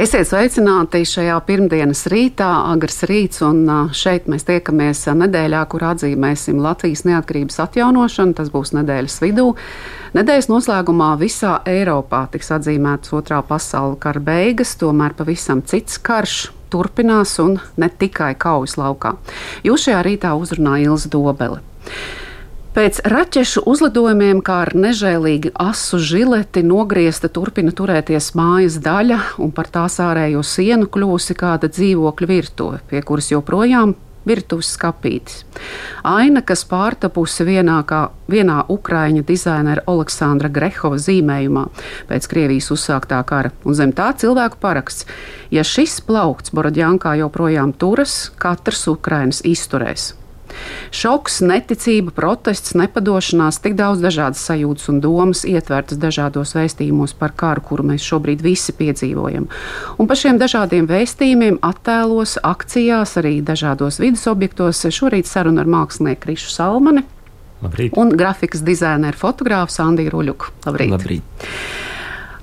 Esiet sveicināti šajā pirmdienas rītā, agrs rīts, un šeit mēs tiekamies nedēļā, kur atzīmēsim Latvijas neatkarības atjaunošanu. Tas būs nedēļas vidū. Nedēļas noslēgumā visā Eiropā tiks atzīmētas otrā pasaules kara beigas, tomēr pavisam cits karš turpinās un ne tikai kaujas laukā. Jūs šajā rītā uzrunāja Ilza Dobele. Pēc raķešu uzlidojumiem, kā ar nežēlīgi asu žileti nogriezta, turpina turēties mājas daļa, un par tās ārējo sienu kļūsi kāda dzīvokļa virtuve, pie kuras joprojām virtuves skapītis. Aina, kas pārtapusi vienā, kā, vienā ukraiņa dizainera Aleksandra Grehova zīmējumā pēc Krievijas uzsāktā kara, un zem tā cilvēku paraksts. Ja šis plaukts Borodjankā joprojām turas, katrs Ukrainas izturēs. Šoks, neticība, protests, nepadošanās, tik daudz dažādas sajūtas un domas ietvertas dažādos vēstījumos par karu, kuru mēs šobrīd visi piedzīvojam. Un par šiem dažādiem vēstījumiem, attēlos, akcijās, arī dažādos vidus objektos šorīt saruna ar mākslinieku Krišu Salmani. Labrīt. Un grafikas dizaineru fotogrāfu Sandiju Ruļuku. Labrīt! Labrīt.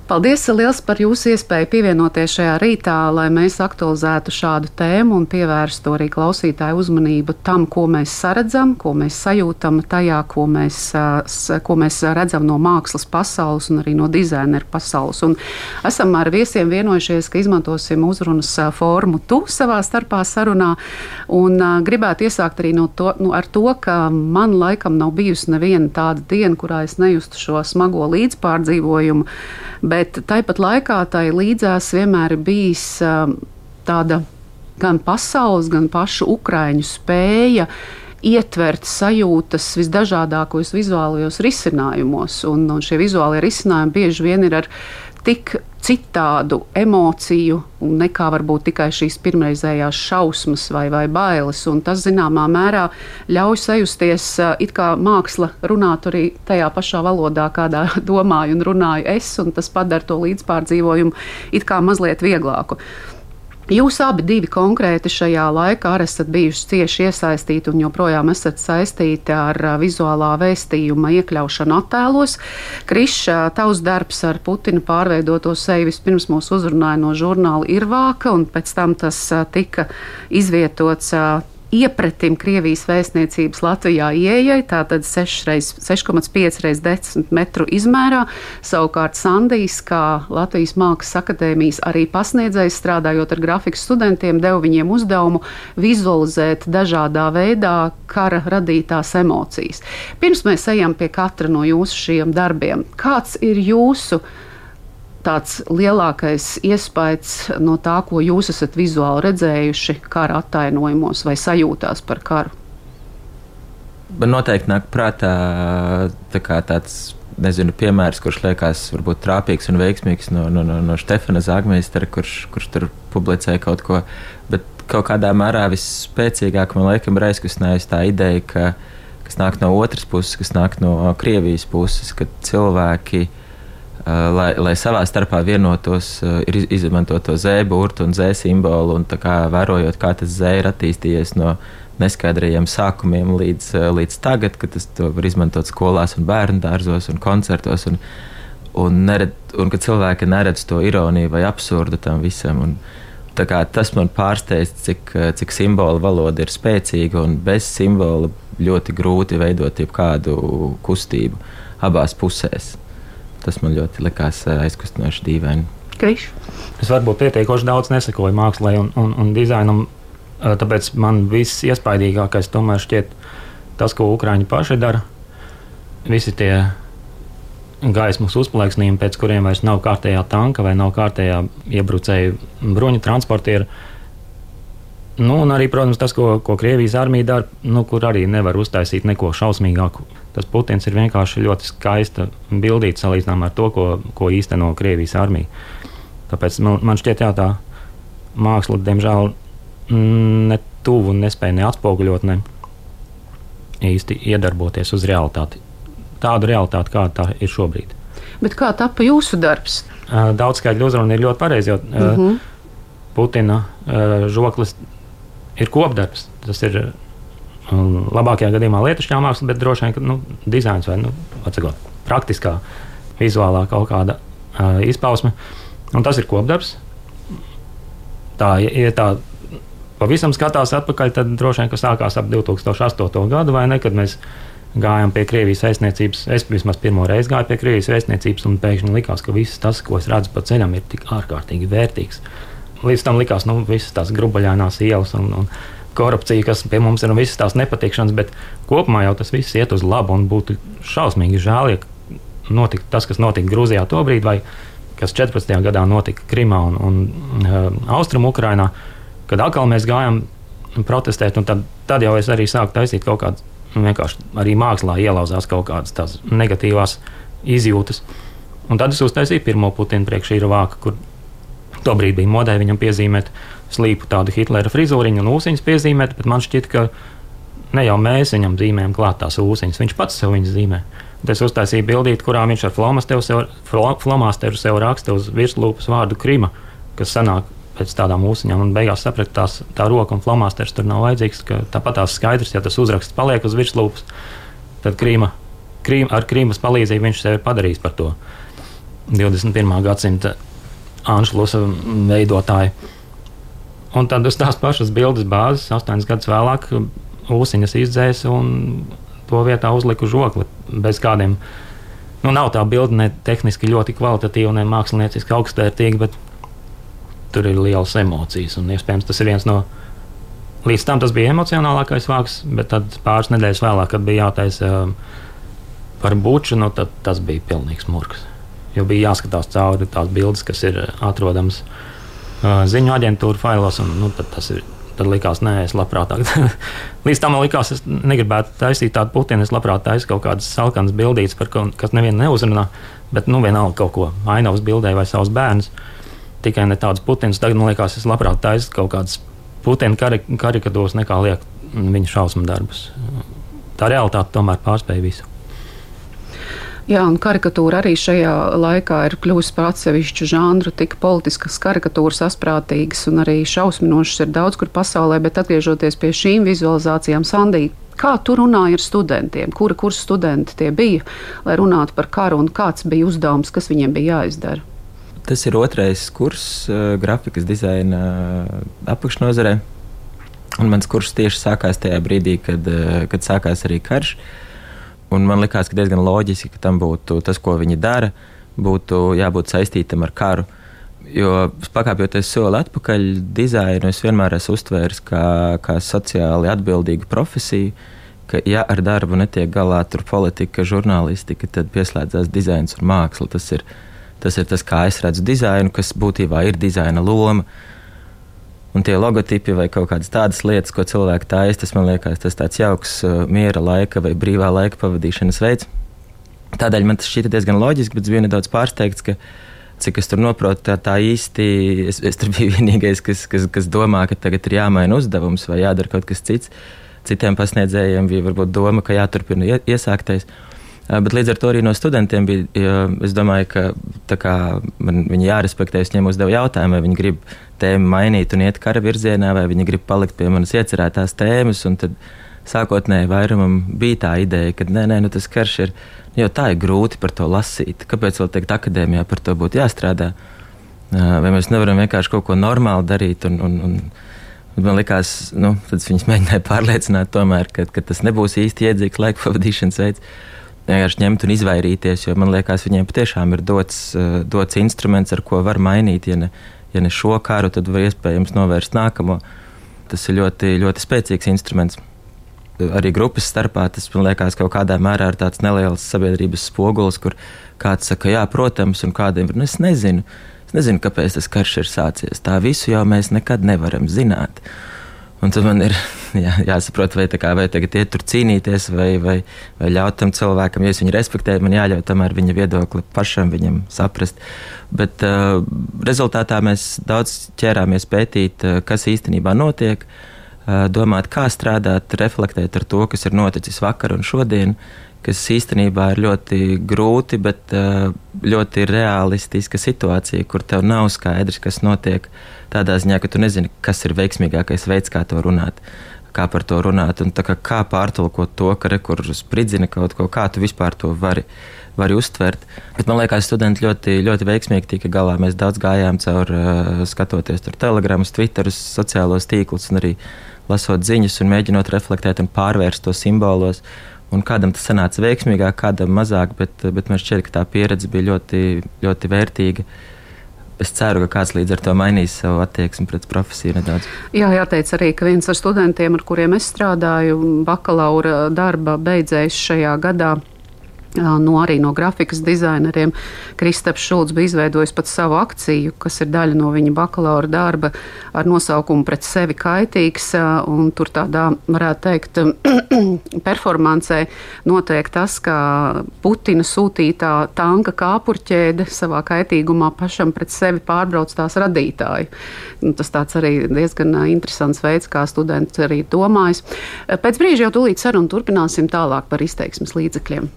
Paldies liels par jūsu iespēju pievienoties šajā rītā, lai mēs aktualizētu šādu tēmu un pievērstu arī klausītāju uzmanību tam, ko mēs saredzam, ko mēs sajūtam tajā, ko mēs, ko mēs redzam no mākslas pasaules un arī no dizaineru pasaules. Un esam ar viesiem vienojušies, ka izmantosim uzrunas formu tu savā starpā sarunā un gribētu iesākt arī no to, nu, ar to, ka man laikam nav bijusi neviena tāda diena, kurā es nejustu šo smago līdzpārdzīvojumu bet tāpat laikā tai līdzās vienmēr ir bijis tāda gan pasaules, gan pašu ukraiņu spēja ietvert sajūtas visdažādākos vizuālajos risinājumos. Un, un šie vizuālie risinājumi bieži vien ir ar tik citādu emociju nekā varbūt tikai šīs pirmreizējās šausmas vai, vai bailes. Un tas zināmā mērā ļauj sajusties, it kā māksla runātu arī tajā pašā valodā, kādā domāju un runāju es, un tas padara to līdzpārdzīvojumu it kā mazliet vieglāku. Jūs abi divi konkrēti šajā laikā esat bijuši cieši iesaistīti un joprojām esat saistīti ar vizuālā vēstījuma iekļaušanu attēlos. Krišs, tavs darbs ar Putina pārveidoto seju vispirms mūs uzrunāja no žurnāla Irvāka, un pēc tam tas tika izvietots iepratim Krievijas vēstniecības Latvijā ieejai, tātad 6,5 reiz 10 metru izmērā. Savukārt Sandijs, kā Latvijas Mākslas akadēmijas arī pasniedzējs, strādājot ar grafikas studentiem, deva viņiem uzdevumu vizualizēt dažādā veidā kara radītās emocijas. Pirms mēs ejam pie katra no jūsu šiem darbiem, kāds ir jūsu tāds lielākais iespējas no tā, ko jūs esat vizuāli redzējuši kara attainojumos vai sajūtās par karu? Man noteikti nāk prātā tā tāds nezinu, piemērs, kurš liekas varbūt trāpīgs un veiksmīgs no, no, no, no Stefana Zagmeistera, kurš, kurš tur publicēja kaut ko. Bet kaut kādā mērā visspēcīgāk man liekas, ir aizkustinājusi tā ideja, ka, kas nāk no otras puses, kas nāk no Krievijas puses, ka cilvēki Eh, lai, lai savā starpā vienotos, eh, ir izmantot to zēburtu un zē simbolu, un kā, vērojot, kā tas zē ir attīstījies no neskaidrajiem sākumiem līdz, eh, līdz tagad, kad tas var izmantot skolās un bērnu dārzos un koncertos, un, un, nered, un ka cilvēki neredz to ironiju vai absurdu tam visam. Un, kā, tas man pārsteidz, cik, cik simbola valoda ir spēcīga, un bez simbola ļoti grūti veidot jebkādu kustību abās pusēs tas man ļoti likās eh, aizkustinoši dīvaini. Kriš. Es varbūt pietiekoši daudz nesakoju mākslā un, un, un dizainam, eh, tāpēc man viss iespaidīgākais tomēr šķiet tas, ko Ukrāņi paši dara. Visi tie gaismas uzplaiksnījumi, pēc kuriem vairs nav kārtējā tanka vai nav kārtējā iebrucēju bruņu transportiera. Nu, un arī, protams, tas, ko, ko Krievijas armija dara, nu, kur arī nevar uztaisīt neko šausmīgāku tas Putins ir vienkārši ļoti skaista bildīte salīdzinājumā ar to, ko, ko īsteno Krievijas armija. Tāpēc man, man šķiet, jā, tā māksla, diemžēl, ne tuvu nespēja neatspoguļot, ne īsti iedarboties uz realitāti. Tādu realitāti, kāda tā ir šobrīd. Bet kā tapa jūsu darbs? Daudz skaidru uzrunu ir ļoti pareizi. Jo, mm -hmm. Putina žoklis ir kopdarbs. Tas ir um, labākajā gadījumā lietušķā māksla, bet droši vien ka, nu, dizains vai nu, atsakot, praktiskā, vizuālā kaut kāda uh, izpausme. Un tas ir kopdarbs. Tā, ja tā pavisam skatās atpakaļ, tad droši vien, ka sākās ap 2008. gadu, vai ne, kad mēs gājām pie Krievijas vēstniecības. Es vismaz pirmo reizi gāju pie Krievijas vēstniecības, un pēkšņi likās, ka viss tas, ko es redzu pa ceļam, ir tik ārkārtīgi vērtīgs. Līdz tam likās, nu, visas tās grubaļānās ielas un, un korupcija, kas pie mums ir un visas tās nepatikšanas, bet kopumā jau tas viss iet uz labu un būtu šausmīgi žēl, ja notika tas, kas notika Grūzijā to brīdi, vai kas 14. gadā notika Krimā un, un uh, Austrum Ukrainā, kad atkal mēs gājām protestēt, un tad, tad jau es arī sāku taisīt kaut kādas, nu, vienkārši arī mākslā ielauzās kaut kādas tās negatīvās izjūtas. Un tad es uztaisīju pirmo Putina priekšīra vāku, kur Tobrīd bija modē viņam piezīmēt slīpu tādu Hitlera frizūriņu un ūsiņas piezīmēt, bet man šķiet, ka ne jau mēs viņam zīmējam klāt tās ūsiņas, viņš pats sev viņas zīmē. Tad es uztaisīju bildīti, kurā viņš ar flomasteru sev, flomasteru sev raksta uz virslūpas vārdu krima, kas sanāk pēc tādām ūsuņām, un beigās sapratu, ka tā roka un flomasters tur nav vajadzīgs. Tāpat tās skaidrs, ja tas uzraksts paliek uz virslūpas, tad krīma, krīma, ar krīmas palīdzību viņš sevi padarīs par to 21. gadsimta Anšlusa veidotāji. Un tad uz tās pašas bildes bāzes, astoņas gadus vēlāk, ūsiņas izdzēsa un to vietā uzliku žokli bez kādiem. Nu, nav tā bilde ne tehniski ļoti kvalitatīva, ne mākslinieciski augstvērtīga, bet tur ir lielas emocijas. Un, iespējams, tas ir viens no. Līdz tam tas bija emocionālākais vārds, bet pāris nedēļas vēlāk, kad bija jātaisa um, par buču, nu, tas bija pilnīgs murgs jo bija jāskatās cauri tās bildes, kas ir atrodamas uh, ziņu aģentūra failos. Un, nu, tas ir tad likās, nē, es labprāt. Līdz tam man likās, es negribētu taisīt tādu putinu. Es labprāt taisu kaut kādas salkanas bildītas, par ko, nevienu neuzrunā, bet nu vienalga kaut ko ainavas bildē vai savus bērnus. Tikai ne tādus putinus. Tagad man liekas, es labprāt taisu kaut kādas putinu karik karikatūras nekā liek viņa šausmu darbus. Tā realitāte tomēr pārspēja visu. Jā, un karikatūra arī šajā laikā ir kļuvusi par atsevišķu žanru. Tik politiskas karikatūras, asprātīgas un arī šausminošas ir daudz kur pasaulē, bet atgriežoties pie šīm vizualizācijām, Sandī, kā tu runāji ar studentiem, kura kursa studenti tie bija, lai runātu par karu un kāds bija uzdevums, kas viņiem bija jāizdara? Tas ir otrais kurs uh, grafikas dizaina uh, apakšnodarbē. Un mans kurs tieši sākās tajā brīdī, kad, uh, kad sākās arī karš. Uh, Un man liekas, ka diezgan loģiski, ka tam būtu tas, ko viņi dara, būtu jābūt saistītam ar karu. Jo pakāpjoties soli atpakaļ, dizainu es vienmēr esmu uztvēris kā, kā sociāli atbildīgu profesiju. Ka, ja ar darbu netiek galā tur politika, žurnālistika, tad pieslēdzās dizains un māksla. Tas ir, tas ir tas, kā es redzu dizainu, kas būtībā ir dizaina loma. Uh, Un tie logotipi vai kaut kādas tādas lietas, ko cilvēki taisa, tas man liekas, tas tāds jauks uh, miera laika vai brīvā laika pavadīšanas veids. Tādēļ man tas šķita diezgan loģiski, bet es biju nedaudz pārsteigts, ka cik es tur saprotu, tā, tā īsti es, es tur biju vienīgais, kas, kas, kas domā, ka tagad ir jāmaina uzdevums vai jādara kaut kas cits. Citiem pasniedzējiem bija varbūt doma, ka jāturpina iesāktais. Bet līdz ar to arī no studentiem bija. Es domāju, ka man viņi jārespektē. Es viņiem uzdevu jautājumu, vai viņi grib tēmu mainīt un iet kara virzienā, vai viņi grib palikt pie manas iecerētās tēmas. Sākotnēji vairumam bija tā ideja, ka nē, nē, nu tas karš ir. Jo tā ir grūti par to lasīt. Kāpēc vēl teikt, akadēmijā par to būtu jāstrādā? Vai mēs nevaram vienkārši kaut ko normāli darīt? Un, un, un, Man liekas, nu, viņas mēģināja pārliecināt, tomēr, ka, ka tas nebūs īsti iedzīgs laika pavadīšanas veids vienkārši ņemt un izvairīties, jo man liekas, viņiem patiešām ir dots, eh, dots instruments, ar ko var mainīt. Ja ne, ja ne šo karu, tad var iespējams novērst nākamo. Tas ir ļoti, ļoti spēcīgs instruments. Arī grupas starpā tas man liekas kaut kādā mērā ir tāds neliels sabiedrības spogulis, kur kāds saka, jā, protams, un kādiem ir, nu, es nezinu. Es nezinu, kāpēc tas karš ir sācies. Tā visu jau mēs nekad nevaram zināt. Un tad man ir jā, jāsaprot, vai, kā, vai tagad iet tur cīnīties, vai, vai, vai ļaut tam cilvēkam, ja es viņu respektēju, man jāļauj tomēr viņa viedokli pašam viņam saprast. Bet uh, rezultātā mēs daudz ķērāmies pētīt, uh, kas īstenībā notiek, uh, domāt, kā strādāt, reflektēt ar to, kas ir noticis vakar un šodien. kas īstenībā ir ļoti grūti, bet ļoti realistiska situācija, kur tev nav skaidrs, kas notiek. Tādā ziņā, ka tu nezini, kas ir veiksmīgākais veids, kā to runāt, kā par to runāt, un kā, kā pārtulkot to, ka rekurors spridzina kaut ko, kā tu vispār to vari. Var uztvert. Bet man liekas, studenti ļoti, ļoti veiksmīgi tika galā. Mēs daudz gājām cauri, skatoties tur telegramus, twitterus, sociālos tīklus un arī lasot ziņas un mēģinot reflektēt un pārvērst to simbolos. Un kādam tas sanāca veiksmīgāk, kādam mazāk, bet, bet man šķiet, ka tā pieredze bija ļoti, ļoti vērtīga. Es ceru, ka kāds līdz ar to mainīs savu attieksmi pret profesiju nedaudz. Jā, jāteic arī, ka viens no studentiem, ar kuriem es strādāju, bakalaura darba beidzējis šajā gadā No arī no grafikas dizaineriem Kristaps Šulcs bija izveidojis pat savu akciju, kas ir daļa no viņa bakalaura darba ar nosaukumu Pret sevi kaitīgs. Tur tādā, varētu teikt, performancē notiek tas, ka Putina sūtītā tanka kāpurķēde savā kaitīgumā pašam pret sevi pārbrauc tās radītāju. Nu, tas tāds arī diezgan interesants veids, kā students arī domājas. Pēc brīža jau tūlīt sarunu turpināsim tālāk par izteiksmes līdzekļiem.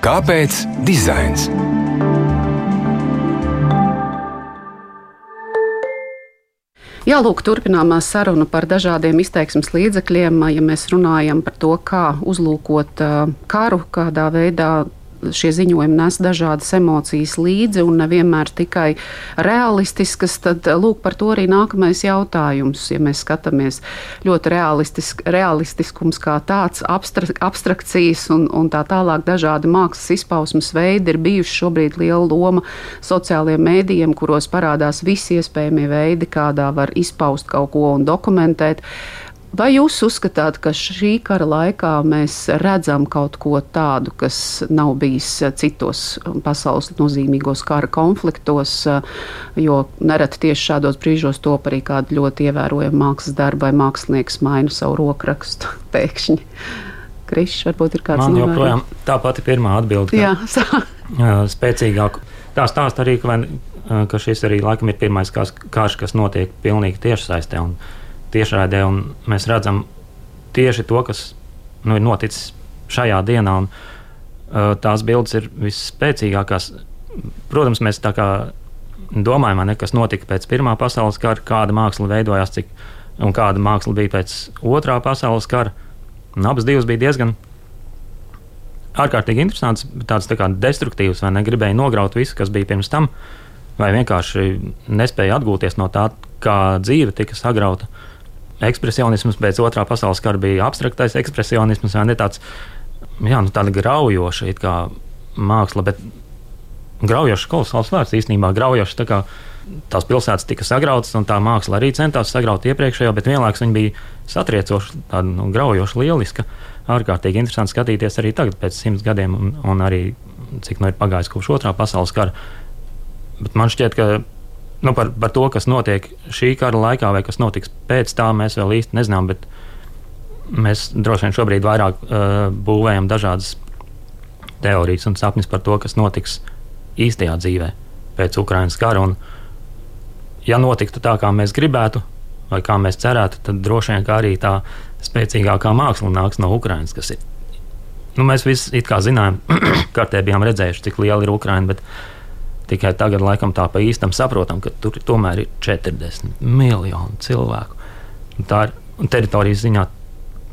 Kāpēc dizains? Jā, lūk, turpinām sarunu par dažādiem izteiksmes līdzekļiem. Ja mēs runājam par to, kā uzlūkot karu, kādā veidā šie ziņojumi nes dažādas emocijas līdzi un nevienmēr tikai realistiskas, tad lūk, par to arī nākamais jautājums. Ja mēs skatāmies ļoti realistisk, realistiskums kā tāds, abstrak, abstrakcijas un, un tā tālāk dažādi mākslas izpausmes veidi ir bijuši šobrīd liela loma sociālajiem mēdījiem, kuros parādās visi iespējamie veidi, kādā var izpaust kaut ko un dokumentēt. Vai jūs uzskatāt, ka šī kara laikā mēs redzam kaut ko tādu, kas nav bijis citos pasaules nozīmīgos kara konfliktos, jo nereti tieši šādos brīžos top arī kāda ļoti ievērojama mākslas darba vai mākslinieks maina savu rokrakstu pēkšņi? Krišs, varbūt ir kāds Man joprojām tā pati pirmā atbilde. Jā, spēcīgāk. Tā stāsta arī, ka, ka šis arī laikam ir pirmais karš, kas notiek pilnīgi tiešsaistē. Un, tiešraidē, un mēs redzam tieši to, kas nu, ir noticis šajā dienā. Un, uh, tās bildes ir visspēcīgākās. Protams, mēs tā kā domājam, ne, kas notika pēc Pirmā pasaules kara, kāda māksla veidojās, cik, un kāda māksla bija pēc Otrā pasaules kara. Un abas divas bija diezgan ārkārtīgi interesantas, tādas tā kā destruktīvas, vai ne? Gribēja nograut visu, kas bija pirms tam, vai vienkārši nespēja atgūties no tā, kā dzīve tika sagrauta. Uh, ekspresionisms pēc otrā pasaules kara bija abstraktais ekspresionisms, vai ne tāds jā, nu, graujoša māksla, bet graujošs kolosāls vārds īstenībā graujošs. Tā kā tās pilsētas tika sagrautas, un tā māksla arī centās sagraut iepriekšējo, bet vienlaikus viņa bija satriecoša, tāda nu, graujoša, lieliska. Ārkārtīgi interesanti skatīties arī tagad, pēc simts gadiem, un, un arī cik nu ir pagājis kopš otrā pasaules kara. Bet man šķiet, ka nu, par, par to, kas notiek šī kara laikā, vai kas notiks pēc tā, mēs vēl īsti nezinām. Mēs droši vien šobrīd vairāk uh, būvējam dažādas teorijas un sapņus par to, kas notiks īstajā dzīvē pēc Ukraiņas kara. Un, ja notiktu tā, kā mēs gribētu, vai kā mēs cerētu, tad droši vien arī tā spēcīgākā māksla nāks no Ukraiņas, kas ir. Nu, mēs visi zinājām, kartē bijām redzējuši, cik liela ir Ukraiņa. Tikai tagad, laikam, tā pa īstam saprotam, ka tur tomēr ir 40 miljoni cilvēku. Tā ir teritorijas ziņā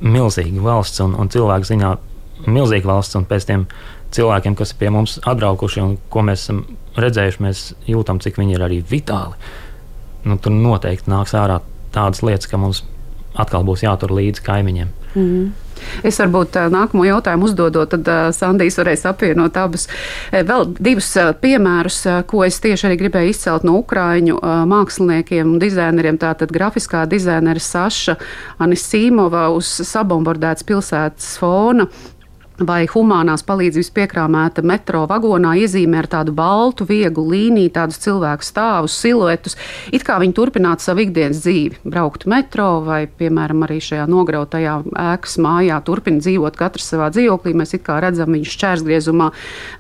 milzīga valsts un, un cilvēku ziņā milzīga valsts. Un pēc tam cilvēkiem, kas ir pie mums atbraukuši un ko mēs esam redzējuši, mēs jūtam, cik viņi ir arī vitāli. Nu, tur noteikti nāks ārā tādas lietas, ka mums atkal būs jātur līdzi kaimiņiem. Mm -hmm. Es varbūt nākamo jautājumu uzdodot, tad Sandijs varēs apvienot abus. Vēl divus piemērus, ko es tieši arī gribēju izcelt no Ukraiņu māksliniekiem un dizaineriem. Tātad grafiskā dizainere Saša Anisīmova uz sabombardētas pilsētas fona vai humanās palīdzības piekrāmēta metro vagonā iezīmē ar tādu baltu, vieglu līniju, tādus cilvēku stāvus, siluetus. It kā viņi turpinātu savu ikdienas dzīvi, brauktu metro vai, piemēram, arī šajā nograutajā ēkas mājā, turpina dzīvot katrs savā dzīvoklī. Mēs it kā redzam viņu šķērsgriezumā,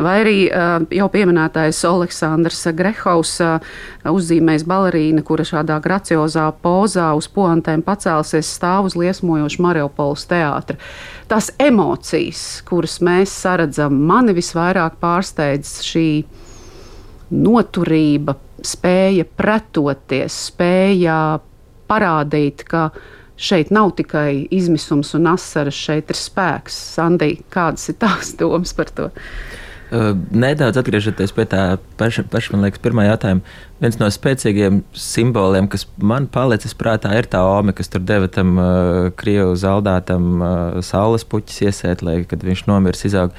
vai arī jau pieminētais Aleksandrs Grehaus uzzīmēs balerīna, kura šādā graciozā pozā uz poantēm pacēlusies stāv uz liesmojošu Mariupoles teātru. Tās emocijas, kuras mēs saredzam, mani visvairāk pārsteidz šī noturība, spēja pretoties, spēja parādīt, ka šeit nav tikai izmisums un asaras, šeit ir spēks. Sandī, kādas ir tās domas par to? Nedaudz atgriežoties pie tā paša, paša man liekas, pirmā jautājuma. Viens no spēcīgiem simboliem, kas man palicis prātā, ir tā ome, kas tur deva tam uh, krievu zaldātam uh, saules puķis iesēt, lai, kad viņš nomirs, izaug.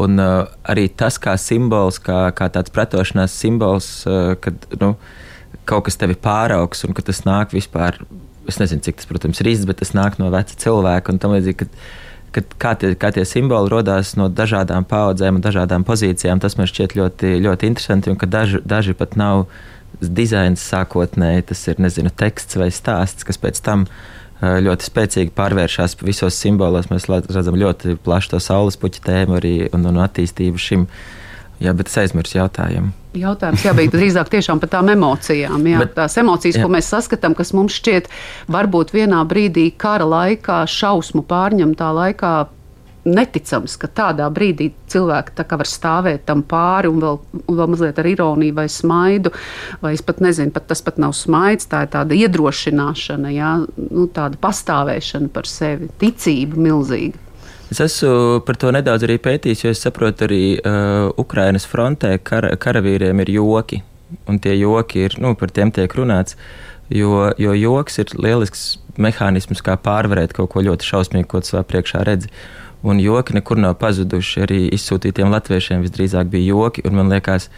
Un uh, arī tas kā simbols, kā, kā tāds pretošanās simbols, uh, kad nu, kaut kas tevi pāraugs un ka tas nāk vispār, es nezinu, cik tas, protams, ir īsts, bet tas nāk no veca cilvēka un tam līdzīgi kad kā tie, kā tie simboli radās no dažādām paudzēm un dažādām pozīcijām, tas man šķiet ļoti, ļoti interesanti. Daži, daži pat nav dizains sākotnēji, tas ir nezinu, teksts vai stāsts, kas pēc tam ļoti spēcīgi pārvēršas visos simbolos. Mēs redzam ļoti plašu to saules puķu tēmu arī un, un attīstību šim. Jā, bet es aizmirsu jautājumu. Jautājums jābūt drīzāk tiešām par tām emocijām. Jā, bet, tās emocijas, jā. ko mēs saskatām, kas mums šķiet varbūt vienā brīdī kara laikā, šausmu pārņemtā laikā. Neticams, ka tādā brīdī cilvēki tā var stāvēt tam pāri un vēl, un vēl mazliet ar ironiju vai smaidu. Vai es pat nezinu, pat tas pat nav smaids, tā ir tāda iedrošināšana, jā, nu, tāda pastāvēšana par sevi, ticība milzīga. Es esmu par to nedaudz arī pētījis, jo es saprotu, arī uh, Ukrainas frontē kara, karavīriem ir joki. Un tie joki ir, nu, par tiem tiek runāts. Jo, jo joks ir lielisks mehānisms, kā pārvarēt kaut ko ļoti šausmīgu, ko savā priekšā redzi. Un joki nekur nav pazuduši. Arī izsūtītiem latviešiem visdrīzāk bija joki. Man liekas,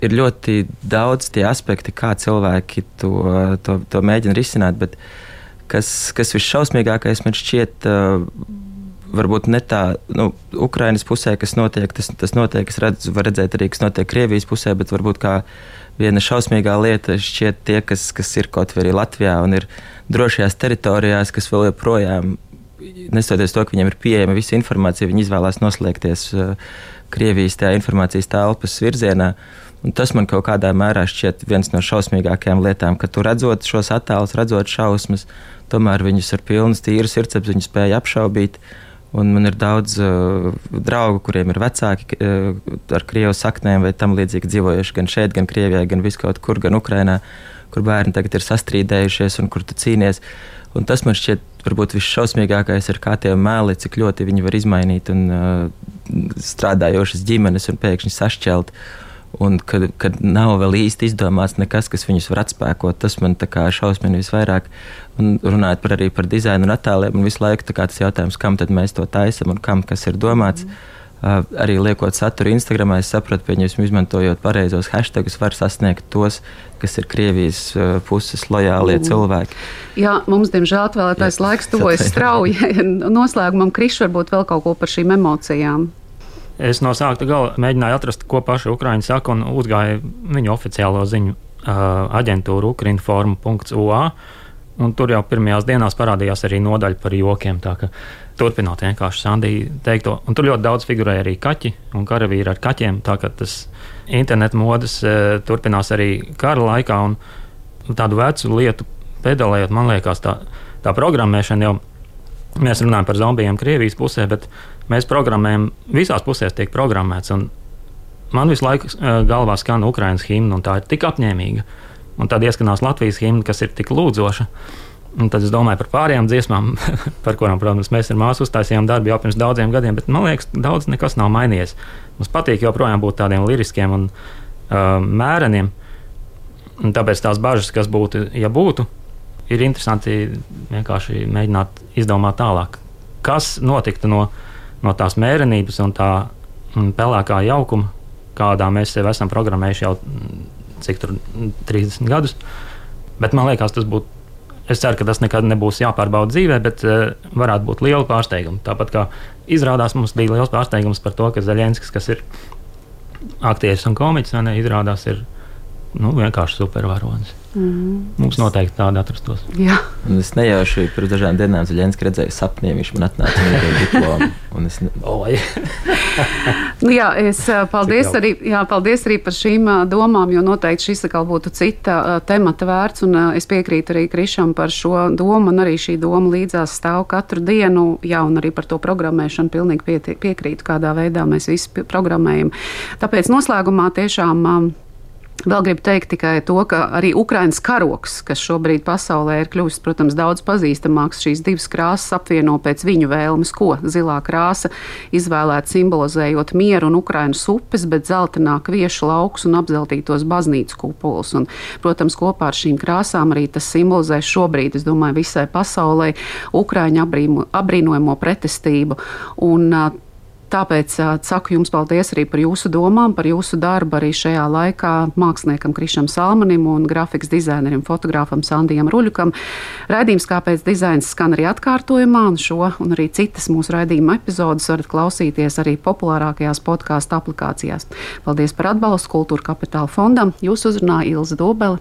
ir ļoti daudz tie aspekti, kā cilvēki to, to, to mēģina risināt. Bet kas, kas visšausmīgākais man šķiet. Uh, varbūt ne tā, nu, Ukraiņas pusē, kas notiek, tas, tas notiek, es redzu, var redzēt arī, kas notiek Krievijas pusē, bet varbūt kā viena šausmīgā lieta šķiet tie, kas, kas ir kaut vai arī Latvijā un ir drošajās teritorijās, kas vēl joprojām, nestoties to, ka viņiem ir pieejama visa informācija, viņi izvēlās noslēgties uh, Krievijas tajā informācijas telpas virzienā. Un tas man kaut kādā mērā šķiet viens no šausmīgākajām lietām, ka tu redzot šos attēlus, redzot šausmas, tomēr viņus ar pilnu tīru sirdsapziņu spēja apšaubīt. Uh, Un man ir daudz uh, draugu, kuriem ir vecāki uh, ar krievu saknēm vai tam līdzīgi dzīvojuši gan šeit, gan Krievijā, gan viskaut kur, gan Ukrainā, kur bērni tagad ir sastrīdējušies un kur tu cīnies. Un tas man šķiet varbūt visšausmīgākais ir, kā tie mēli, cik ļoti viņi var izmainīt un uh, strādājošas ģimenes un pēkšņi sašķelt. Uh, un kad, kad nav vēl īsti izdomāts nekas, kas viņus var atspēkot. Tas man šausmina visvairāk. Un runājot par, arī par dizainu un attēliem, un visu laiku tas jautājums, kam tad mēs to taisam un kam kas ir domāts. Mm. Uh, arī liekot saturu Instagram, es saprotu, ka viņus izmantojot pareizos hashtagus, var sasniegt tos, kas ir Krievijas uh, puses lojālie mm. cilvēki. Jā, mums, diemžēl, atvēlētais laiks tuvojas strauji. Noslēgumam, Krišs, varbūt vēl kaut ko par šīm emocijām. Es no sākta gala mēģināju atrast, ko paši Ukrāņi saka, un uzgāju viņu oficiālo ziņu uh, aģentūru ukrinforma.ua. Un tur jau pirmajās dienās parādījās arī nodaļa par jokiem. Turpinot vienkārši Sandija teikto, un tur ļoti daudz figurēja arī kaķi un karavīri ar kaķiem. Tā kā tas internetu modes e, turpinās arī kara laikā, un tādu vecu lietu pedalējot, man liekas, tā, tā programmēšana jau mēs runājam par zombijiem Krievijas pusē, bet mēs programmējam, visās pusēs tiek programmēts. Man visu laiku uh, galvā skan Ukraiņas himna, un tā ir tik apņēmīga. Un tad ieskanās Latvijas himna, kas ir tik lūdzoša. Un tad es domāju par pārējām dziesmām, par kurām, protams, mēs ar māsu uztaisījām darbu jau pirms daudziem gadiem, bet man liekas, daudz nekas nav mainījies. Mums patīk joprojām būt tādiem liriskiem un uh, mēreniem. Un tāpēc tās bažas, kas būtu, ja būtu, ir interesanti vienkārši mēģināt izdomāt tālāk, kas notiktu no no tās mērenības un tā pelēkā jaukuma, kādā mēs sevi esam programmējuši jau cik tur 30 gadus. Bet man liekas, tas būtu es ceru, ka tas nekad nebūs jāpārbauda dzīvē, bet uh, varētu būt liela pārsteiguma. Tāpat kā izrādās, mums bija liels pārsteigums par to, ka Zaļenskis, kas ir aktieris un komiķis, ne, izrādās ir nu, vienkārši supervaronis. Mm. Mums noteikti tāda atrastos. Jā. Un es nejauši pirms dažām dienām Zelenskis redzēju sapnī, viņš man atnāca ar diplomu. Es, ne... Oi. nu, jā, es paldies arī, jā, paldies arī par šīm domām, jo noteikti šis atkal būtu cita temata vērts. Un, es piekrītu arī Krišam par šo domu, un arī šī doma līdzās stāv katru dienu. Jā, un arī par to programmēšanu pilnīgi pie, piekrītu, kādā veidā mēs visi programmējam. Tāpēc noslēgumā tiešām. Vēl gribu teikt tikai to, ka arī Ukraiņas karoks, kas šobrīd pasaulē ir kļuvis, protams, daudz pazīstamāks, šīs divas krāsas apvieno pēc viņu vēlmes, ko zilā krāsa izvēlēta simbolizējot mieru un Ukraiņas upes, bet zeltainā kviešu laukus un apzeltītos baznīcu kupolus. Un, protams, kopā ar šīm krāsām arī tas simbolizē šobrīd, es domāju, visai pasaulē Ukraiņu abrīnojamo pretestību. Un, Tāpēc saku jums paldies arī par jūsu domām, par jūsu darbu arī šajā laikā māksliniekam Krišam Salmanim un grafikas dizainerim, fotogrāfam Sandijam Ruļukam. Raidījums Kāpēc dizains skan arī atkārtojumā, un šo un arī citas mūsu raidījuma epizodes varat klausīties arī populārākajās podkāstu aplikācijās. Paldies par atbalstu Kultūra Kapitāla fondam. Jūs uzrunāja Ilza Dobele.